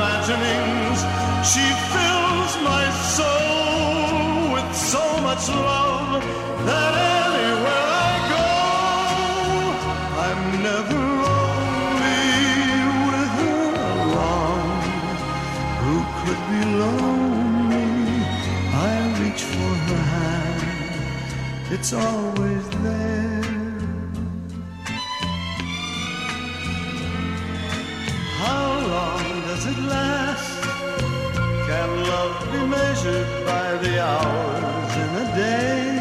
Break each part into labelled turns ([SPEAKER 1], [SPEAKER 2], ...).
[SPEAKER 1] Imaginings. She fills my soul with so much love that anywhere I go, I'm never lonely with her along. Who could be lonely? I reach for her hand, it's always there. Last? Can love be measured by the hours in a day?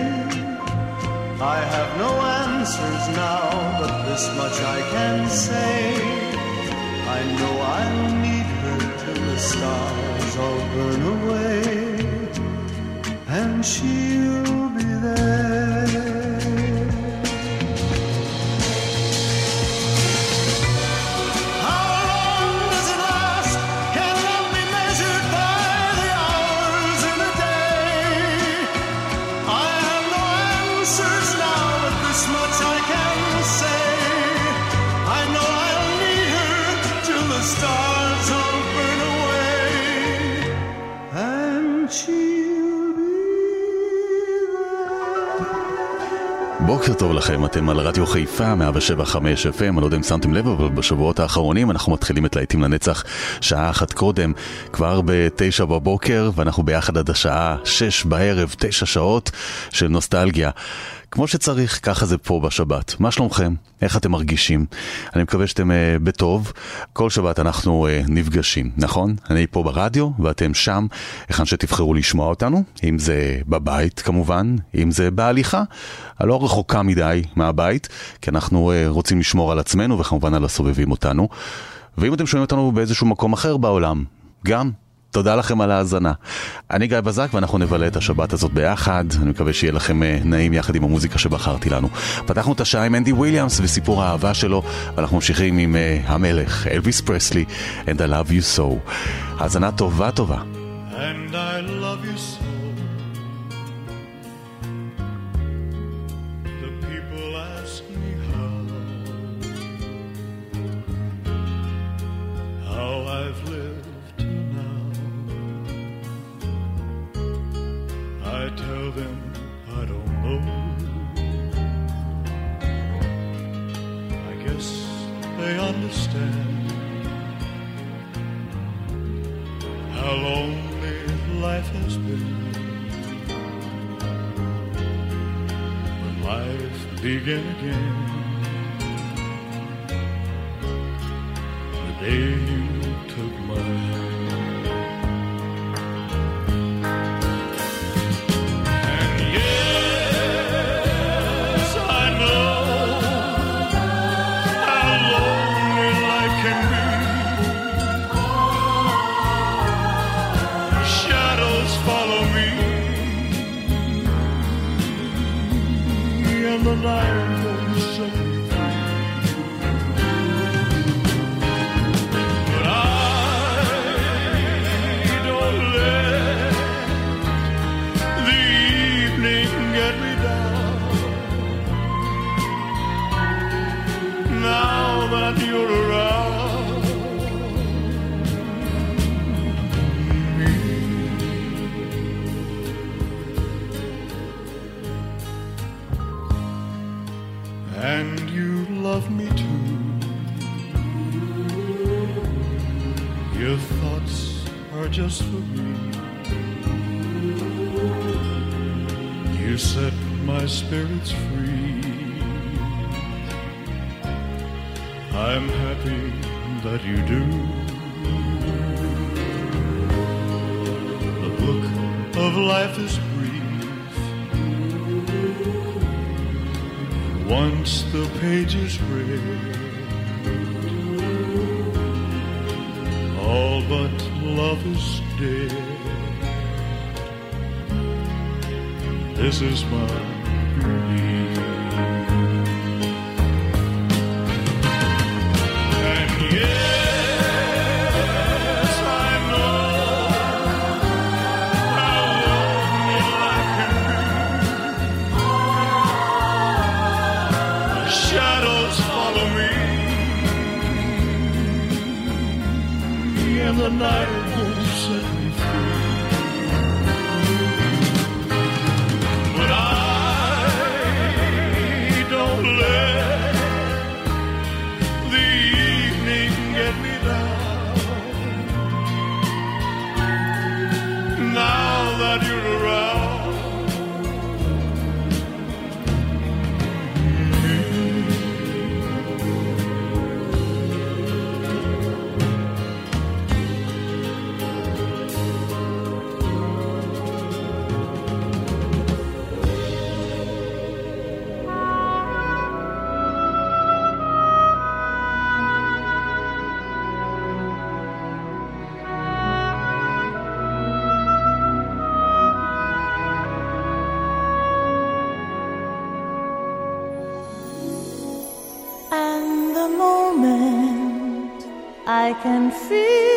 [SPEAKER 1] I have no answers now, but this much I can say. I know I'll need her till the stars all burn away, and she'll be there.
[SPEAKER 2] בוקר טוב לכם, אתם על רדיו חיפה, 175 FM, אני לא יודע אם שמתם לב, אבל בשבועות האחרונים אנחנו מתחילים את להיטים לנצח שעה אחת קודם, כבר בתשע בבוקר, ואנחנו ביחד עד השעה שש בערב, תשע שעות של נוסטלגיה. כמו שצריך, ככה זה פה בשבת. מה שלומכם? איך אתם מרגישים? אני מקווה שאתם uh, בטוב. כל שבת אנחנו uh, נפגשים, נכון? אני פה ברדיו ואתם שם, היכן שתבחרו לשמוע אותנו, אם זה בבית כמובן, אם זה בהליכה, הלא רחוקה מדי מהבית, כי אנחנו uh, רוצים לשמור על עצמנו וכמובן על הסובבים אותנו. ואם אתם שומעים אותנו באיזשהו מקום אחר בעולם, גם תודה לכם על ההאזנה. אני גיא בזק ואנחנו נבלה את השבת הזאת ביחד, אני מקווה שיהיה לכם uh, נעים יחד עם המוזיקה שבחרתי לנו. פתחנו את השעה עם אנדי וויליאמס וסיפור האהבה שלו, ואנחנו ממשיכים עם uh, המלך, אלוויס פרסלי, And I Love You So. האזנה טובה טובה.
[SPEAKER 1] And I love you so. I tell them I don't know. I guess they understand. how lonely life has been. When life began again, the day you took my hand. tonight. is mine. can
[SPEAKER 3] feel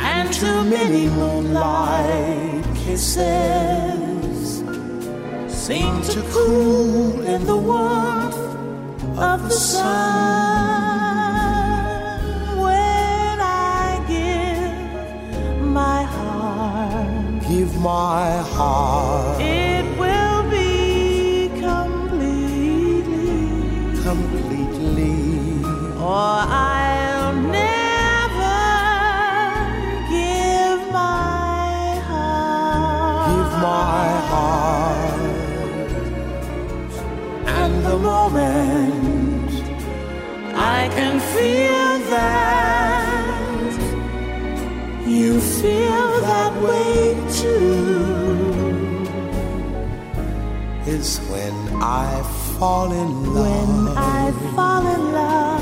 [SPEAKER 3] and too many moonlight kisses seem to cool in the warmth of the sun. When I give my heart,
[SPEAKER 4] give my heart.
[SPEAKER 3] It will be completely,
[SPEAKER 4] completely,
[SPEAKER 3] or I. moment. I can feel that you feel that way too.
[SPEAKER 4] Is when I fall in love.
[SPEAKER 3] When I fall in love.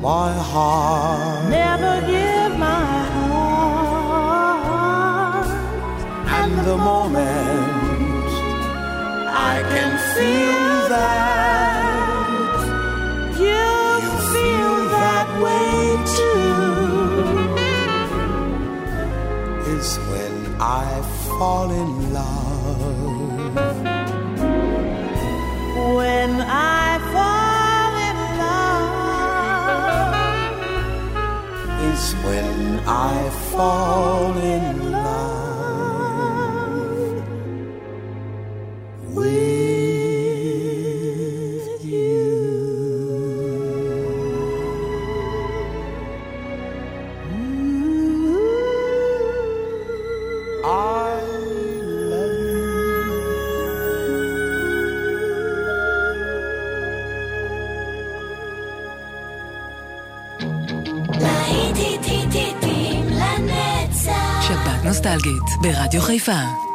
[SPEAKER 4] my heart.
[SPEAKER 3] Never give my heart.
[SPEAKER 4] And, the, moment, I can feel that
[SPEAKER 3] you feel that way too.
[SPEAKER 4] Is when I fall in love.
[SPEAKER 3] When I
[SPEAKER 4] when I fall in love.
[SPEAKER 5] נגיד, ברדיו חיפה.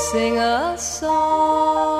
[SPEAKER 6] sing a song.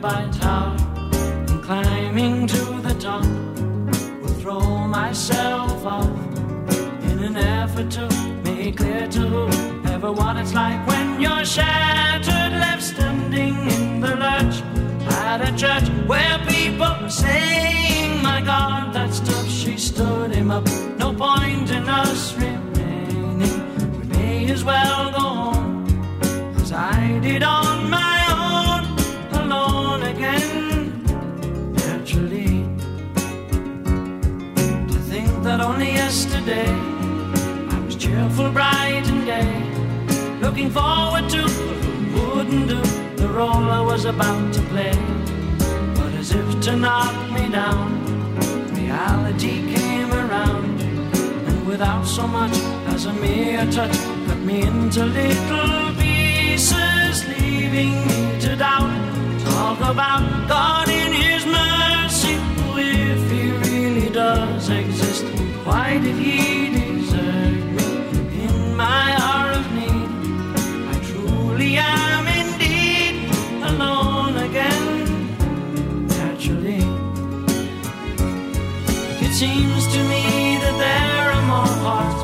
[SPEAKER 7] Nearby tower. And climbing to the top, will throw myself off in an effort to make clear to everyone it's like when you're shattered, left standing in the lurch at a church where people were saying, My God, that stuff she stood him up. No point in us remaining. We may as well go home as I did on only yesterday. I was cheerful, bright, and gay, looking forward to who wouldn't do. The role I was about to play. But as if to knock me down, reality came around, and without so much as a mere touch, cut me into little pieces, leaving me to doubt. Talk about God in His mercy, if He really does exist, why did He desert me in my hour of need? I truly am indeed alone again. Naturally, it seems to me that there are more hearts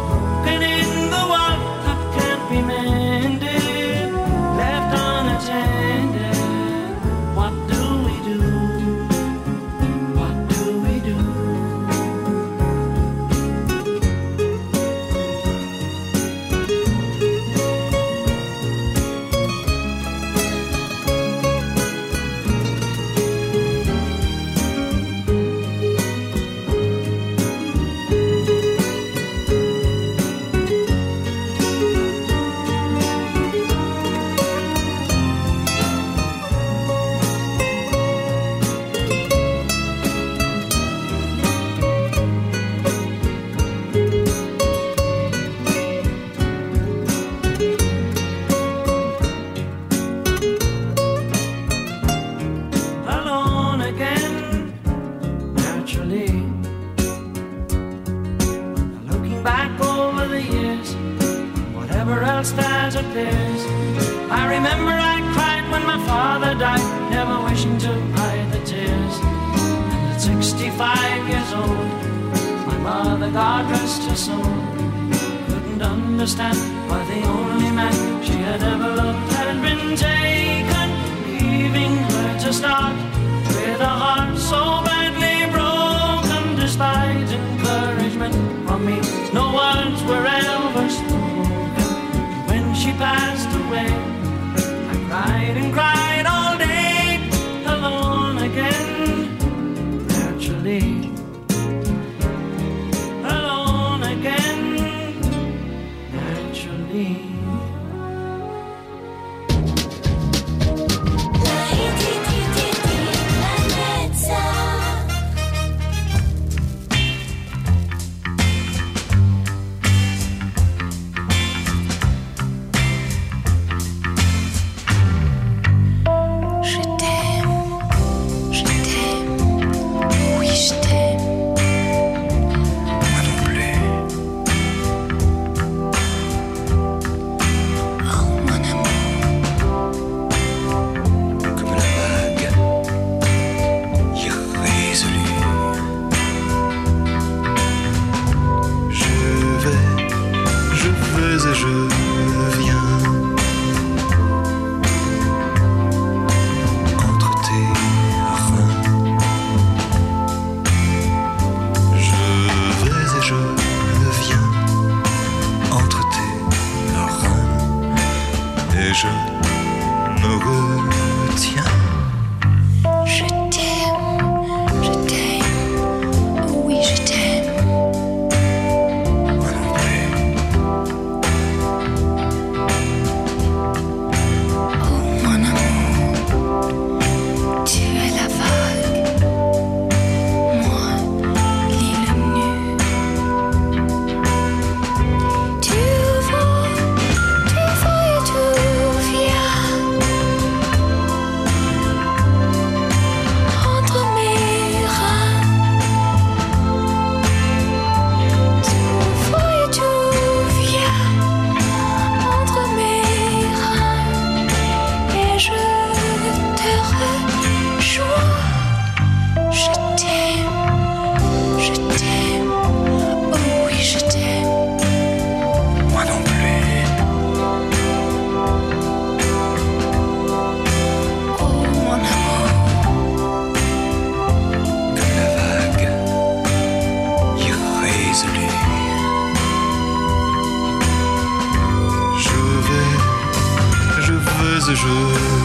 [SPEAKER 8] ce jeu.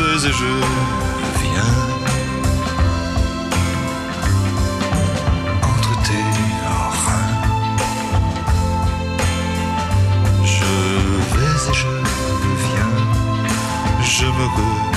[SPEAKER 8] Veux et je viens entre tes reins. Je vais et je viens, je me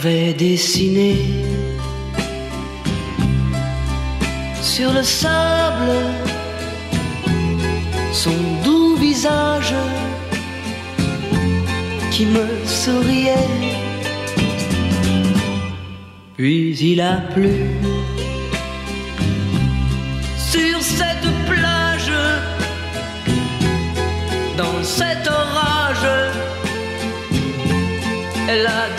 [SPEAKER 9] J'avais dessiné sur le sable son doux visage qui me souriait. Puis il a plu sur cette plage, dans cet orage elle a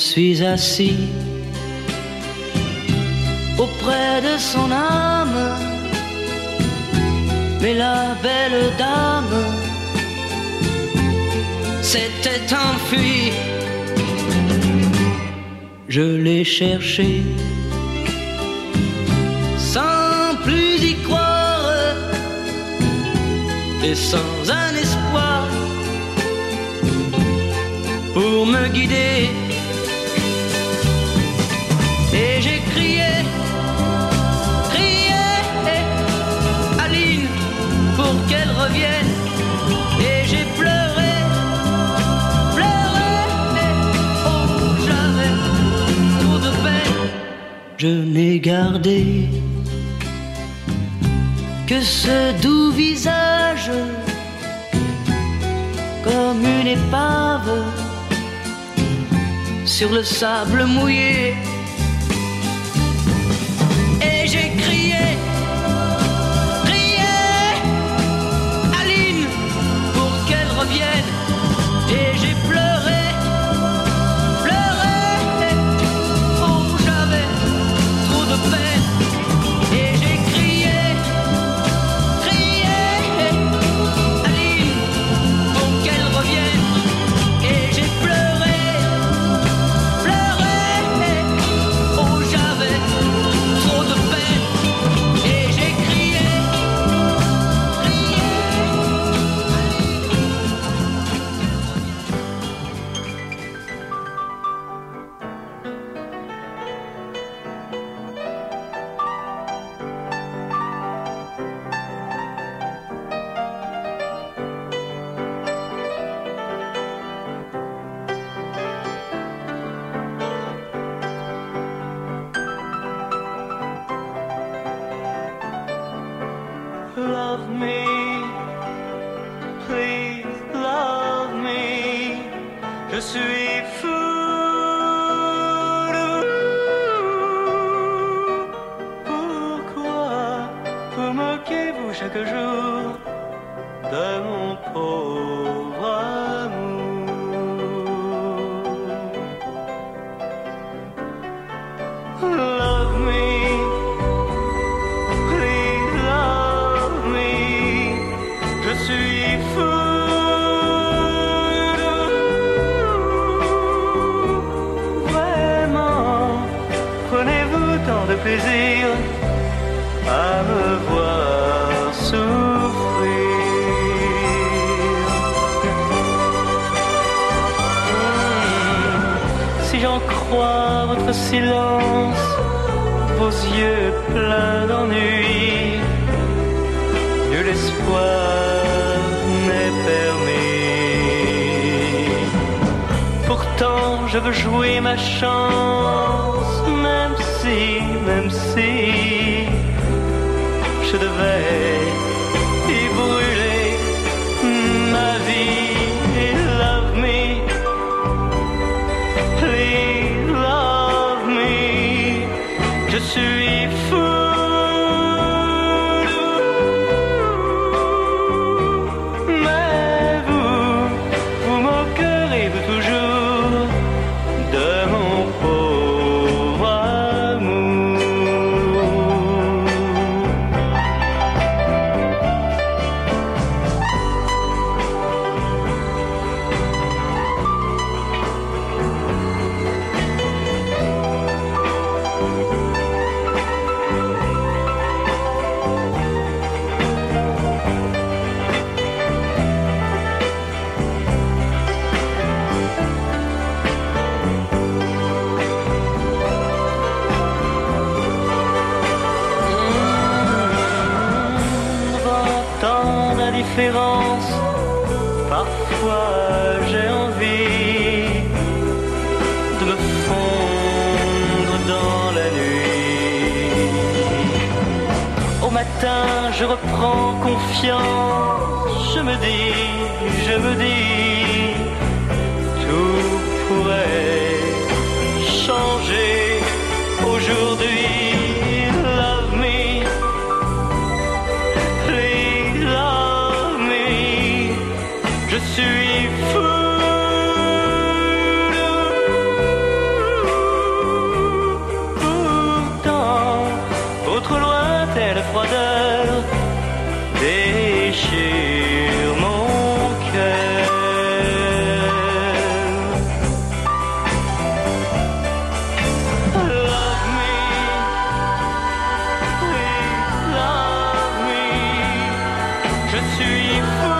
[SPEAKER 9] suis assis auprès de son âme. Mais la belle dame s'était enfuie. Je l'ai cherché sans plus y croire et sans un espoir pour me guider. Je n'ai gardé que ce doux visage comme une épave sur le sable mouillé.
[SPEAKER 10] 去
[SPEAKER 11] 应付。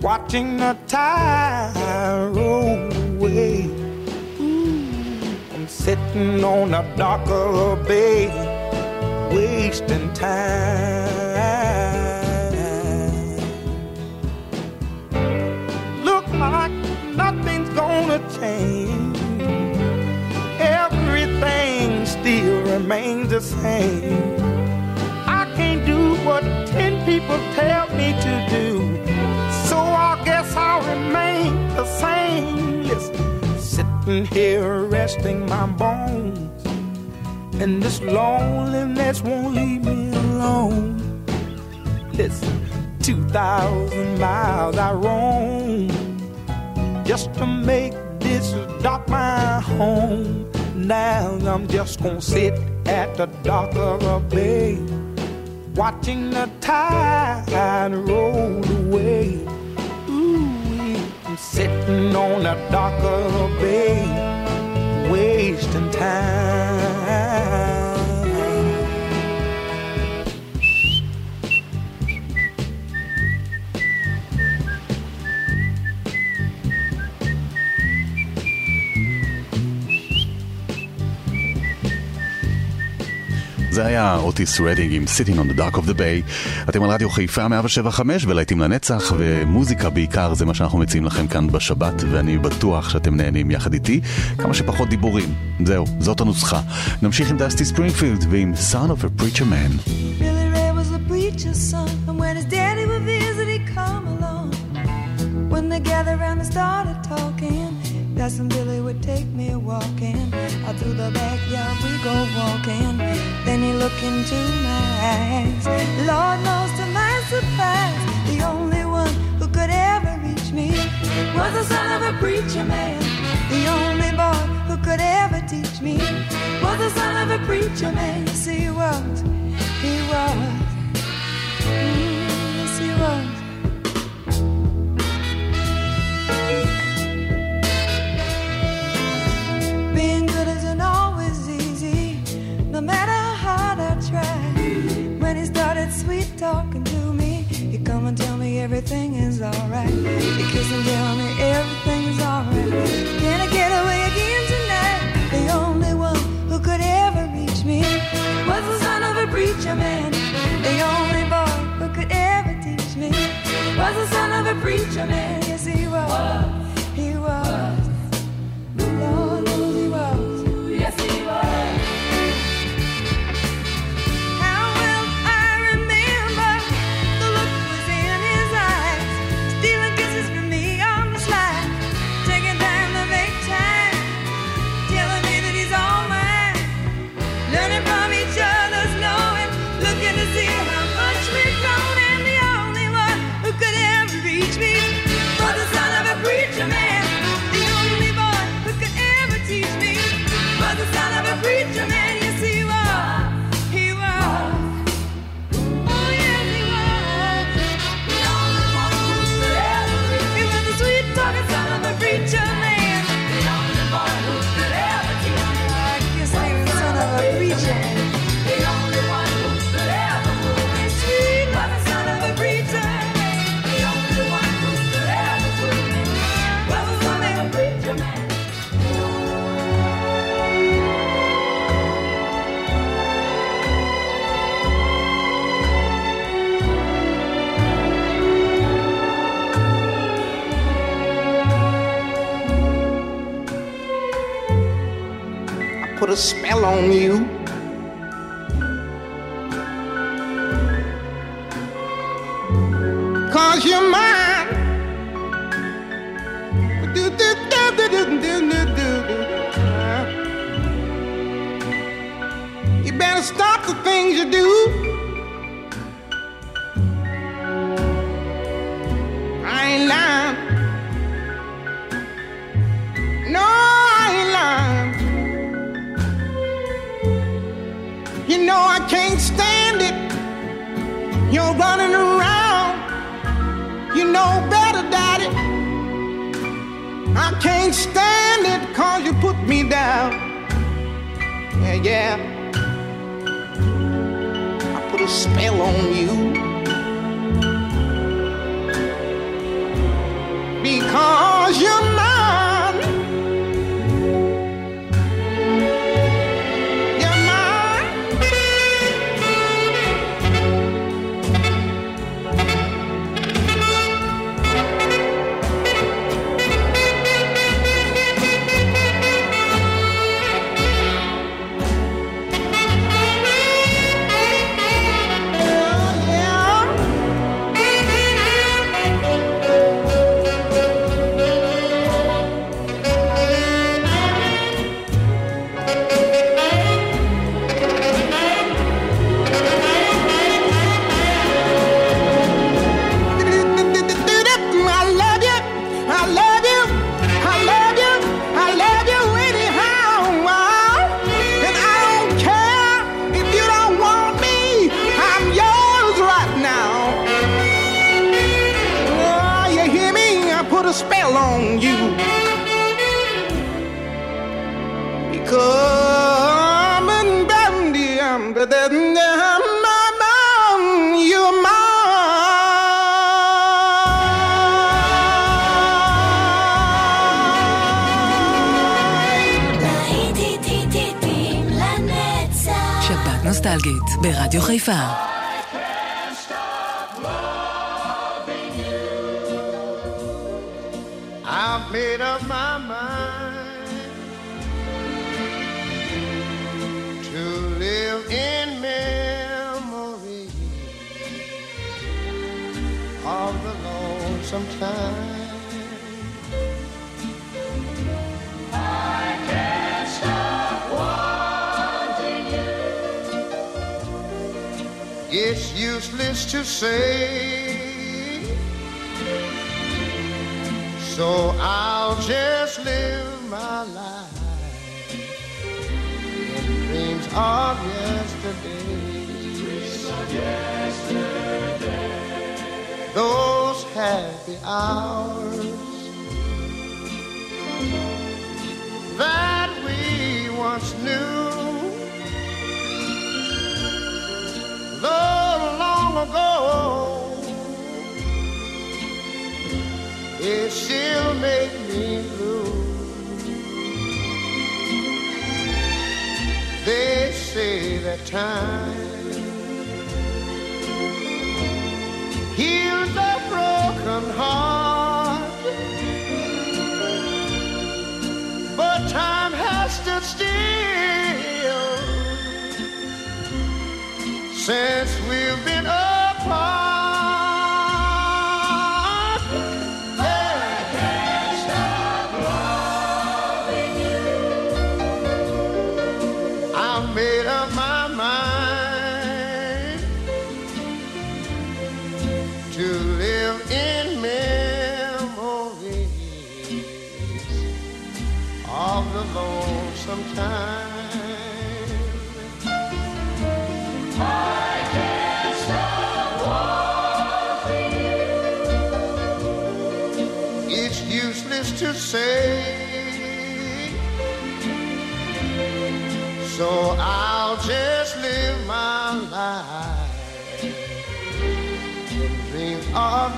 [SPEAKER 11] watching the tide roll away. Ooh, I'm sitting on a dock of a bay, wasting time. Look like nothing's gonna change. Everything still remains the same. I can't do what ten people tell me to do. I'll remain the same. Listen, sitting here resting my bones. And this loneliness won't leave me alone. Listen, 2,000 miles I roam just to make this dock my home. Now I'm just gonna sit at the dock of a bay, watching the tide roll away. Sitting on the dock of a bay, wasting time.
[SPEAKER 2] זה היה אוטיס רדינג עם Sitting on the Dock of the Bay. אתם על רדיו חיפה 175 ולהיטים לנצח, ומוזיקה בעיקר זה מה שאנחנו מציעים לכם כאן בשבת, ואני בטוח שאתם נהנים יחד איתי. כמה שפחות דיבורים. זהו, זאת הנוסחה. נמשיך עם דסטי ספרינגפילד ועם Son of a Preacher Man.
[SPEAKER 12] When they gathered around and started talking, Cousin Billy would take me walking. Out through the backyard we go walking. Then he looked into my eyes. Lord knows to my surprise, the only one who could ever reach me was the son of a preacher man. The only boy who could ever teach me was the son of a preacher man. Yes, he was. He was. Mm, everything is alright. He'd kiss and tell me everything is alright. Can I get away again tonight? The only one who could ever reach me was the son of a preacher man. The only boy who could ever teach me was the son of a preacher man. Yes, he was. On
[SPEAKER 11] you.
[SPEAKER 4] FM. So I'll just live my life in dreams of yesterday. Dreams of yesterday. Those happy hours that we once knew, though long ago. Yeah, she'll make me blue. They say that time heals a broken heart, but time has stood still since of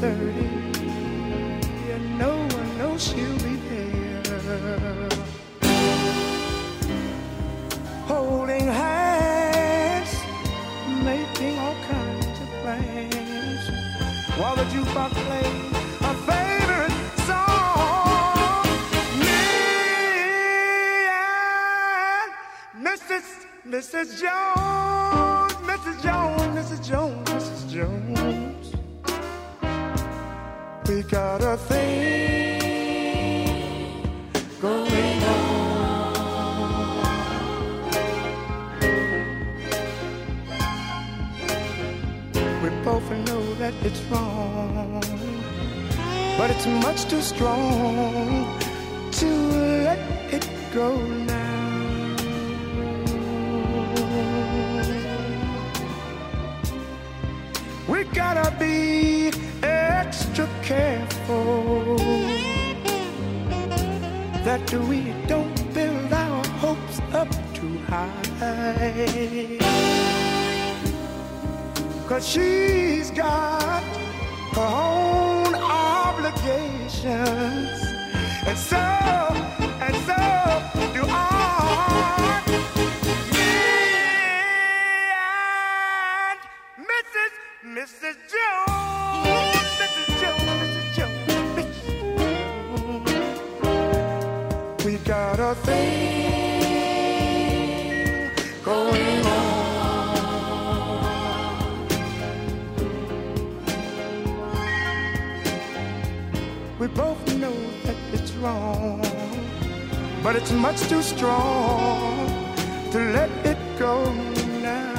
[SPEAKER 11] 30. it's wrong, but it's much too strong to let it go now. We gotta be extra careful that we don't build our hopes up too high. Cause she's got her own obligations. And so, and so do I. Me and Mrs. Mrs. Jones. Mrs. Jones, Mrs. Jones. We got a thing. but it's much too strong to let it go now.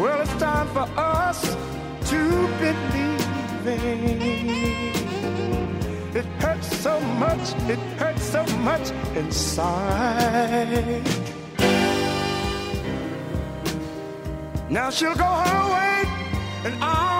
[SPEAKER 11] Well, it's time for us to believe. It hurts so much, it hurts so much inside. Now she'll go her way, and I'll.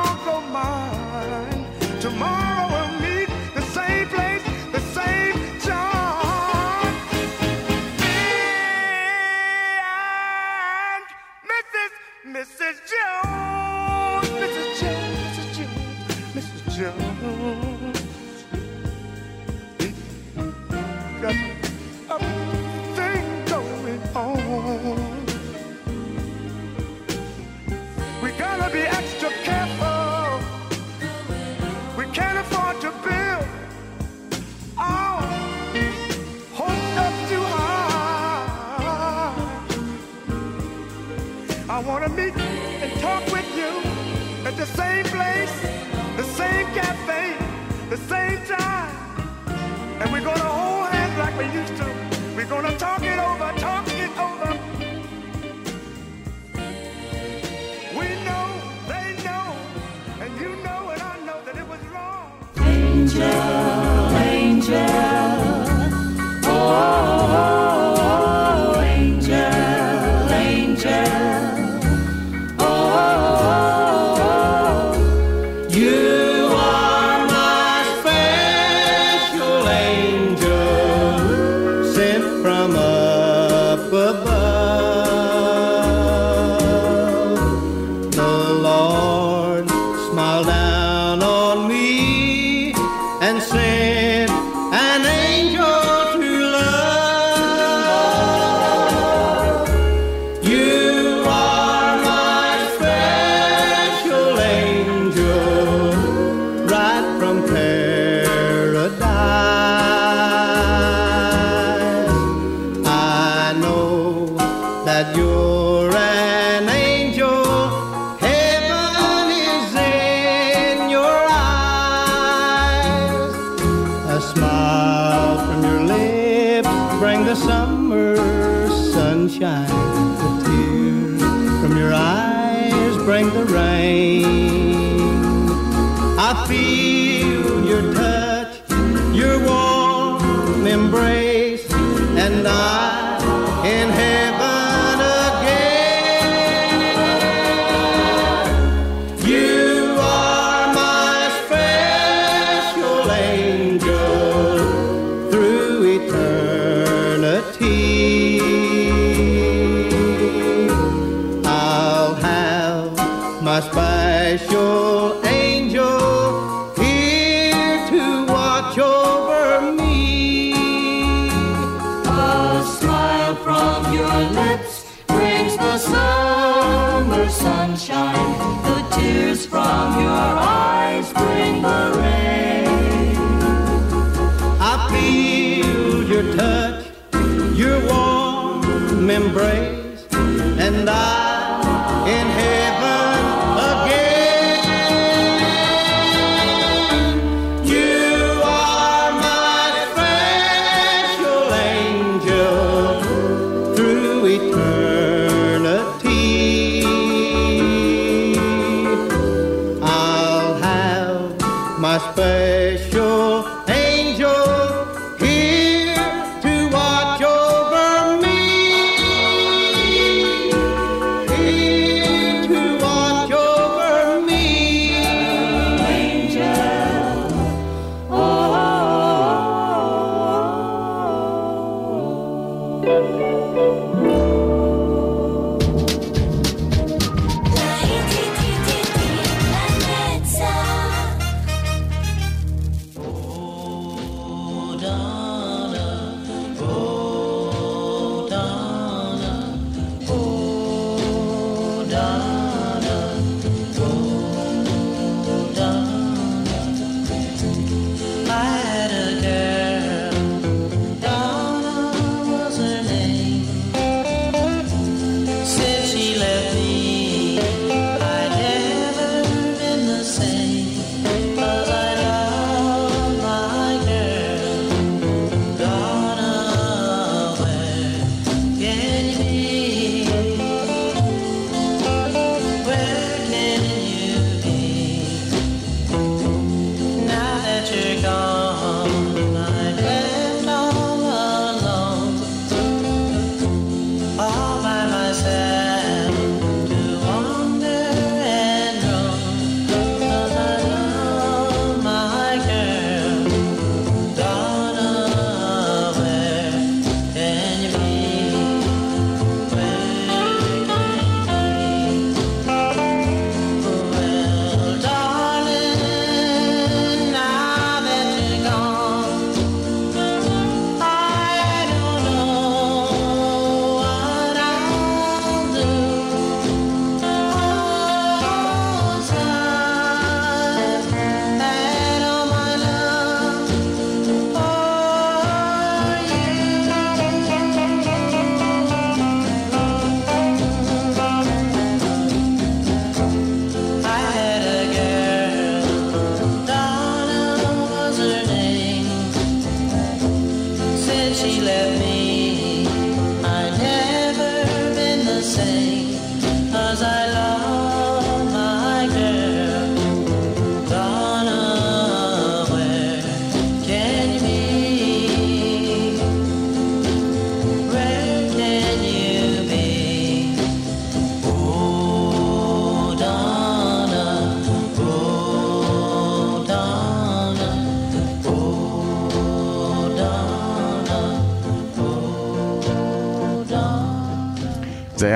[SPEAKER 7] my
[SPEAKER 2] space.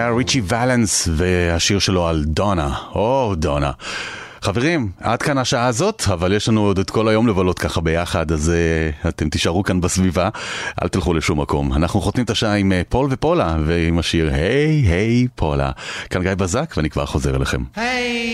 [SPEAKER 2] היה ריצ'י ולנס והשיר שלו על דונה, או oh, דונה. חברים, עד כאן השעה הזאת, אבל יש לנו עוד את כל היום לבלות ככה ביחד, אז uh, אתם תישארו כאן בסביבה, אל תלכו לשום מקום. אנחנו חותמים את השעה עם uh, פול ופולה, ועם השיר היי, hey, היי, hey, פולה. כאן גיא בזק, ואני כבר חוזר אליכם.
[SPEAKER 13] היי! Hey.